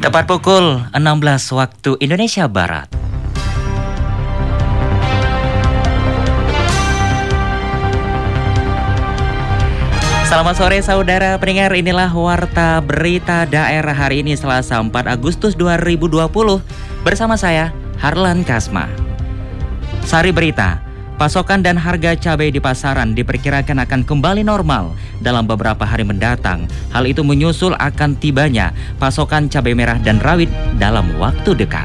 Tepat pukul 16 waktu Indonesia Barat. Selamat sore saudara pendengar inilah Warta Berita Daerah hari ini Selasa 4 Agustus 2020 bersama saya Harlan Kasma. Sari Berita, pasokan dan harga cabai di pasaran diperkirakan akan kembali normal dalam beberapa hari mendatang. Hal itu menyusul akan tibanya pasokan cabai merah dan rawit dalam waktu dekat.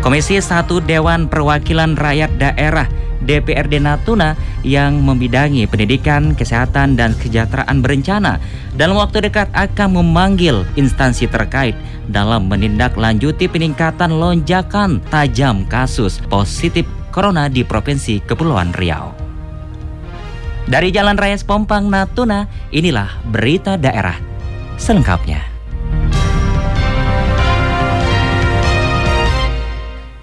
Komisi 1 Dewan Perwakilan Rakyat Daerah DPRD Natuna yang membidangi pendidikan, kesehatan, dan kesejahteraan berencana dalam waktu dekat akan memanggil instansi terkait dalam menindaklanjuti peningkatan lonjakan tajam kasus positif corona di Provinsi Kepulauan Riau. Dari Jalan Raya Sepompang Natuna, inilah berita daerah selengkapnya.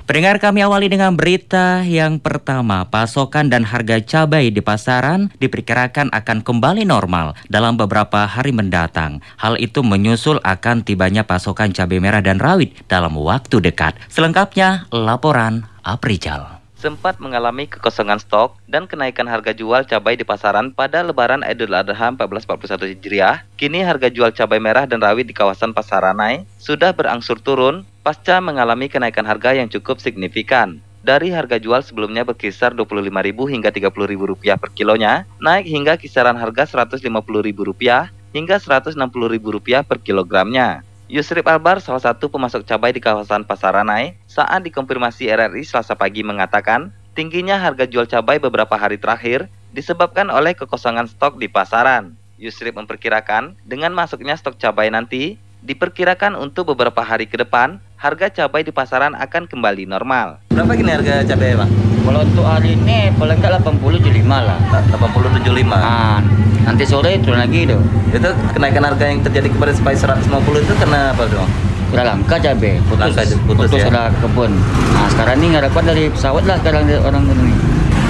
Pendengar kami awali dengan berita yang pertama, pasokan dan harga cabai di pasaran diperkirakan akan kembali normal dalam beberapa hari mendatang. Hal itu menyusul akan tibanya pasokan cabai merah dan rawit dalam waktu dekat. Selengkapnya, laporan Aprijal sempat mengalami kekosongan stok dan kenaikan harga jual cabai di pasaran pada lebaran Idul Adha 1441 Hijriah, kini harga jual cabai merah dan rawit di kawasan Pasaranai sudah berangsur turun pasca mengalami kenaikan harga yang cukup signifikan. Dari harga jual sebelumnya berkisar Rp25.000 hingga Rp30.000 per kilonya, naik hingga kisaran harga Rp150.000 hingga Rp160.000 per kilogramnya. Yusrip Albar, salah satu pemasok cabai di kawasan Pasaranai, saat dikonfirmasi RRI selasa pagi mengatakan, tingginya harga jual cabai beberapa hari terakhir disebabkan oleh kekosongan stok di pasaran. Yusrip memperkirakan, dengan masuknya stok cabai nanti, diperkirakan untuk beberapa hari ke depan, harga cabai di pasaran akan kembali normal. Berapa gini harga cabai, Bang? Kalau untuk hari ini paling enggak 80 75 lah. 80 75. Ah, nanti sore turun lagi tuh. Itu kenaikan harga yang terjadi kemarin sampai 150 itu kenapa dong? Udah langka cabai, putus, Langka, putus, putus ya? kebun. Nah sekarang ini harapan dari pesawat lah sekarang dari orang ini.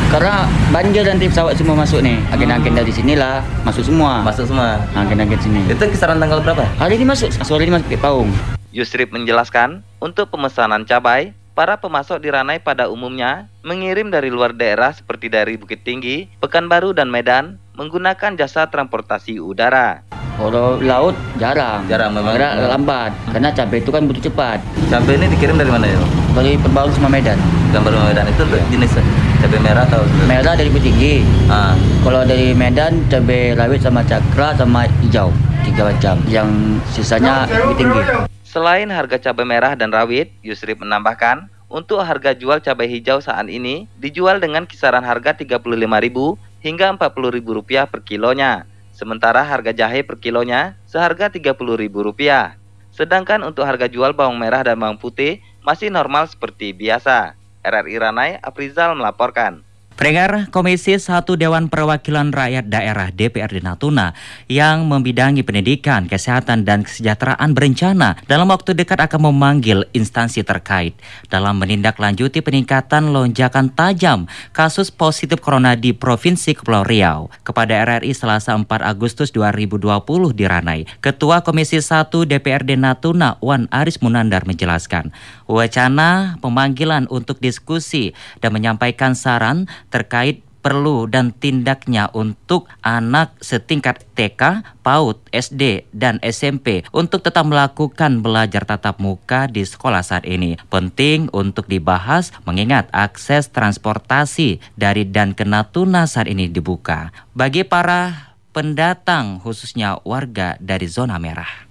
Karena banjir nanti pesawat semua masuk nih. Agen-agen dari sini lah masuk semua. Masuk semua. Agen-agen sini. Itu kisaran tanggal berapa? Hari ini masuk, sore ini masuk ke Paung. Yusrip menjelaskan, untuk pemesanan cabai, para pemasok di Ranai pada umumnya mengirim dari luar daerah seperti dari Bukit Tinggi, Pekanbaru, dan Medan menggunakan jasa transportasi udara. Kalau laut jarang. Jarang memang. Karena lambat. Karena cabai itu kan butuh cepat. Cabai ini dikirim dari mana ya? Dari Perbaru sama Medan. Gambar Medan itu Iya. jenis cabai merah atau Merah dari Bukit Tinggi. Ah, Kalau dari Medan cabai rawit sama cakra sama hijau tiga macam. Yang sisanya lebih tinggi. Selain harga cabai merah dan rawit, Yusrip menambahkan, untuk harga jual cabai hijau saat ini dijual dengan kisaran harga Rp35.000 hingga Rp40.000 per kilonya. Sementara harga jahe per kilonya seharga Rp30.000. Sedangkan untuk harga jual bawang merah dan bawang putih masih normal seperti biasa. RRI Ranai, Aprizal melaporkan. Pendengar Komisi 1 Dewan Perwakilan Rakyat Daerah DPRD Natuna yang membidangi pendidikan, kesehatan, dan kesejahteraan berencana dalam waktu dekat akan memanggil instansi terkait dalam menindaklanjuti peningkatan lonjakan tajam kasus positif corona di Provinsi Kepulauan Riau. Kepada RRI Selasa 4 Agustus 2020 di Ranai, Ketua Komisi 1 DPRD Natuna Wan Aris Munandar menjelaskan, wacana pemanggilan untuk diskusi dan menyampaikan saran terkait perlu dan tindaknya untuk anak setingkat TK, PAUD, SD, dan SMP untuk tetap melakukan belajar tatap muka di sekolah saat ini. Penting untuk dibahas mengingat akses transportasi dari dan ke Natuna saat ini dibuka. Bagi para pendatang khususnya warga dari zona merah.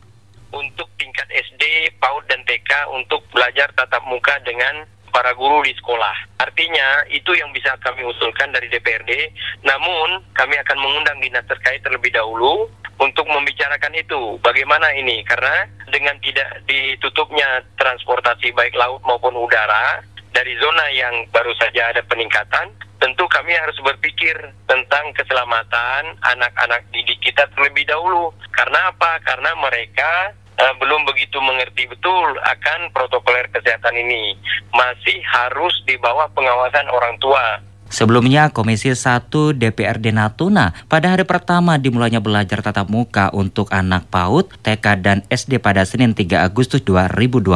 untuk tingkat SD, PAUD dan TK untuk belajar tatap muka dengan para guru di sekolah. Artinya itu yang bisa kami usulkan dari DPRD. Namun kami akan mengundang dinas terkait terlebih dahulu untuk membicarakan itu. Bagaimana ini? Karena dengan tidak ditutupnya transportasi baik laut maupun udara dari zona yang baru saja ada peningkatan, tentu kami harus berpikir tentang keselamatan anak-anak didik kita terlebih dahulu. Karena apa? Karena mereka eh, belum begitu mengerti betul akan protokoler kesehatan ini. Masih harus di bawah pengawasan orang tua. Sebelumnya, Komisi 1 DPRD Natuna pada hari pertama dimulainya belajar tatap muka untuk anak PAUD, TK, dan SD pada Senin 3 Agustus 2020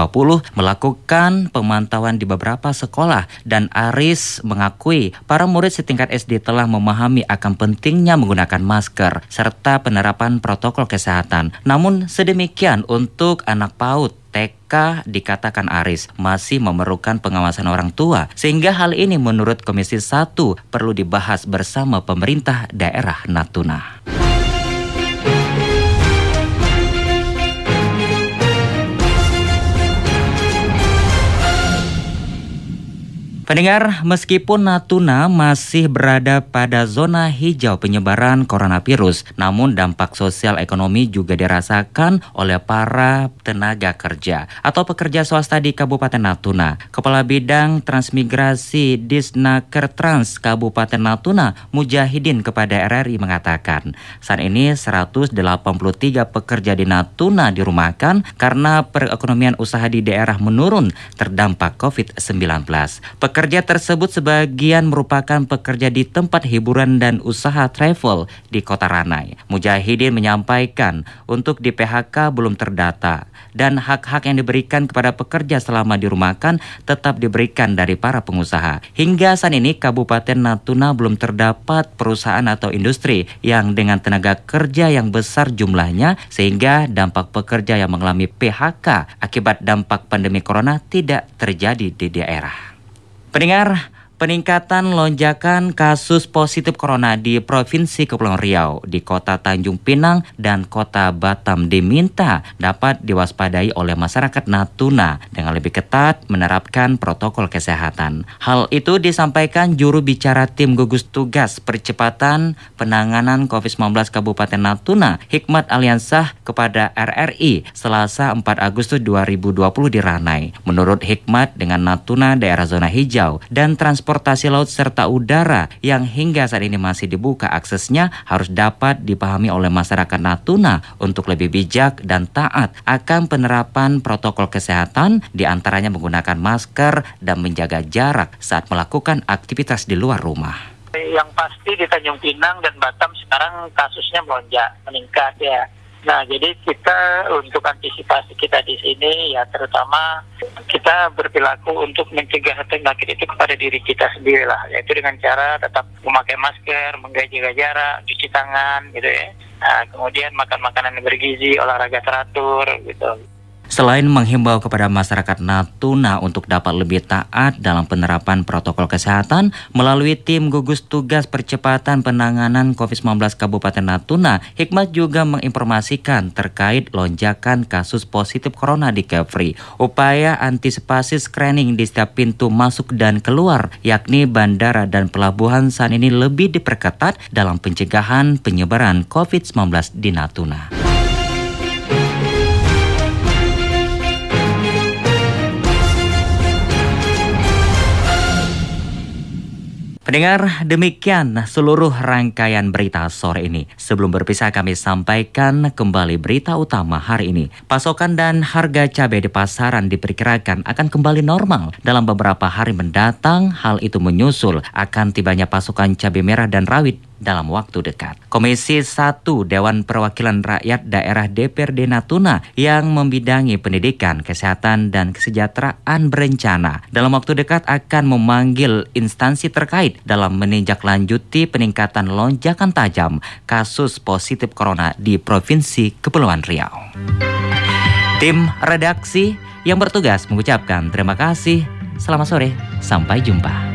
melakukan pemantauan di beberapa sekolah dan Aris mengakui para murid setingkat SD telah memahami akan pentingnya menggunakan masker serta penerapan protokol kesehatan. Namun sedemikian untuk anak PAUD, TK dikatakan Aris masih memerlukan pengawasan orang tua sehingga hal ini menurut Komisi 1 perlu dibahas bersama pemerintah daerah Natuna. Pendengar, meskipun Natuna masih berada pada zona hijau penyebaran coronavirus, namun dampak sosial ekonomi juga dirasakan oleh para tenaga kerja atau pekerja swasta di Kabupaten Natuna. Kepala Bidang Transmigrasi Disnaker Trans Kabupaten Natuna, Mujahidin kepada RRI mengatakan, saat ini 183 pekerja di Natuna dirumahkan karena perekonomian usaha di daerah menurun terdampak COVID-19. Pekerja tersebut sebagian merupakan pekerja di tempat hiburan dan usaha travel di Kota Ranai. Mujahidin menyampaikan untuk di PHK belum terdata dan hak-hak yang diberikan kepada pekerja selama dirumahkan tetap diberikan dari para pengusaha. Hingga saat ini Kabupaten Natuna belum terdapat perusahaan atau industri yang dengan tenaga kerja yang besar jumlahnya sehingga dampak pekerja yang mengalami PHK akibat dampak pandemi corona tidak terjadi di daerah. Pendengar, Peningkatan lonjakan kasus positif corona di Provinsi Kepulauan Riau, di Kota Tanjung Pinang, dan Kota Batam diminta dapat diwaspadai oleh masyarakat Natuna dengan lebih ketat menerapkan protokol kesehatan. Hal itu disampaikan juru bicara tim gugus tugas percepatan penanganan COVID-19 Kabupaten Natuna, Hikmat Aliansah kepada RRI Selasa 4 Agustus 2020 di Ranai. Menurut Hikmat, dengan Natuna daerah zona hijau dan trans transportasi laut serta udara yang hingga saat ini masih dibuka aksesnya harus dapat dipahami oleh masyarakat Natuna untuk lebih bijak dan taat akan penerapan protokol kesehatan di antaranya menggunakan masker dan menjaga jarak saat melakukan aktivitas di luar rumah. Yang pasti di Tanjung Pinang dan Batam sekarang kasusnya melonjak, meningkat ya. Nah, jadi kita untuk antisipasi kita di sini ya terutama kita berperilaku untuk mencegah penyakit itu kepada diri kita sendiri lah, yaitu dengan cara tetap memakai masker, menjaga jarak, cuci tangan gitu ya. Nah, kemudian makan makanan bergizi, olahraga teratur gitu. Selain menghimbau kepada masyarakat Natuna untuk dapat lebih taat dalam penerapan protokol kesehatan, melalui tim gugus tugas percepatan penanganan COVID-19 Kabupaten Natuna, Hikmat juga menginformasikan terkait lonjakan kasus positif corona di Kepri. Upaya antisipasi screening di setiap pintu masuk dan keluar, yakni bandara dan pelabuhan saat ini lebih diperketat dalam pencegahan penyebaran COVID-19 di Natuna. Pendengar, demikian seluruh rangkaian berita sore ini. Sebelum berpisah kami sampaikan kembali berita utama hari ini. Pasokan dan harga cabai di pasaran diperkirakan akan kembali normal dalam beberapa hari mendatang. Hal itu menyusul akan tibanya pasokan cabai merah dan rawit dalam waktu dekat. Komisi 1 Dewan Perwakilan Rakyat Daerah DPRD Natuna yang membidangi pendidikan, kesehatan, dan kesejahteraan berencana dalam waktu dekat akan memanggil instansi terkait dalam menindaklanjuti peningkatan lonjakan tajam kasus positif corona di Provinsi Kepulauan Riau. Tim redaksi yang bertugas mengucapkan terima kasih. Selamat sore, sampai jumpa.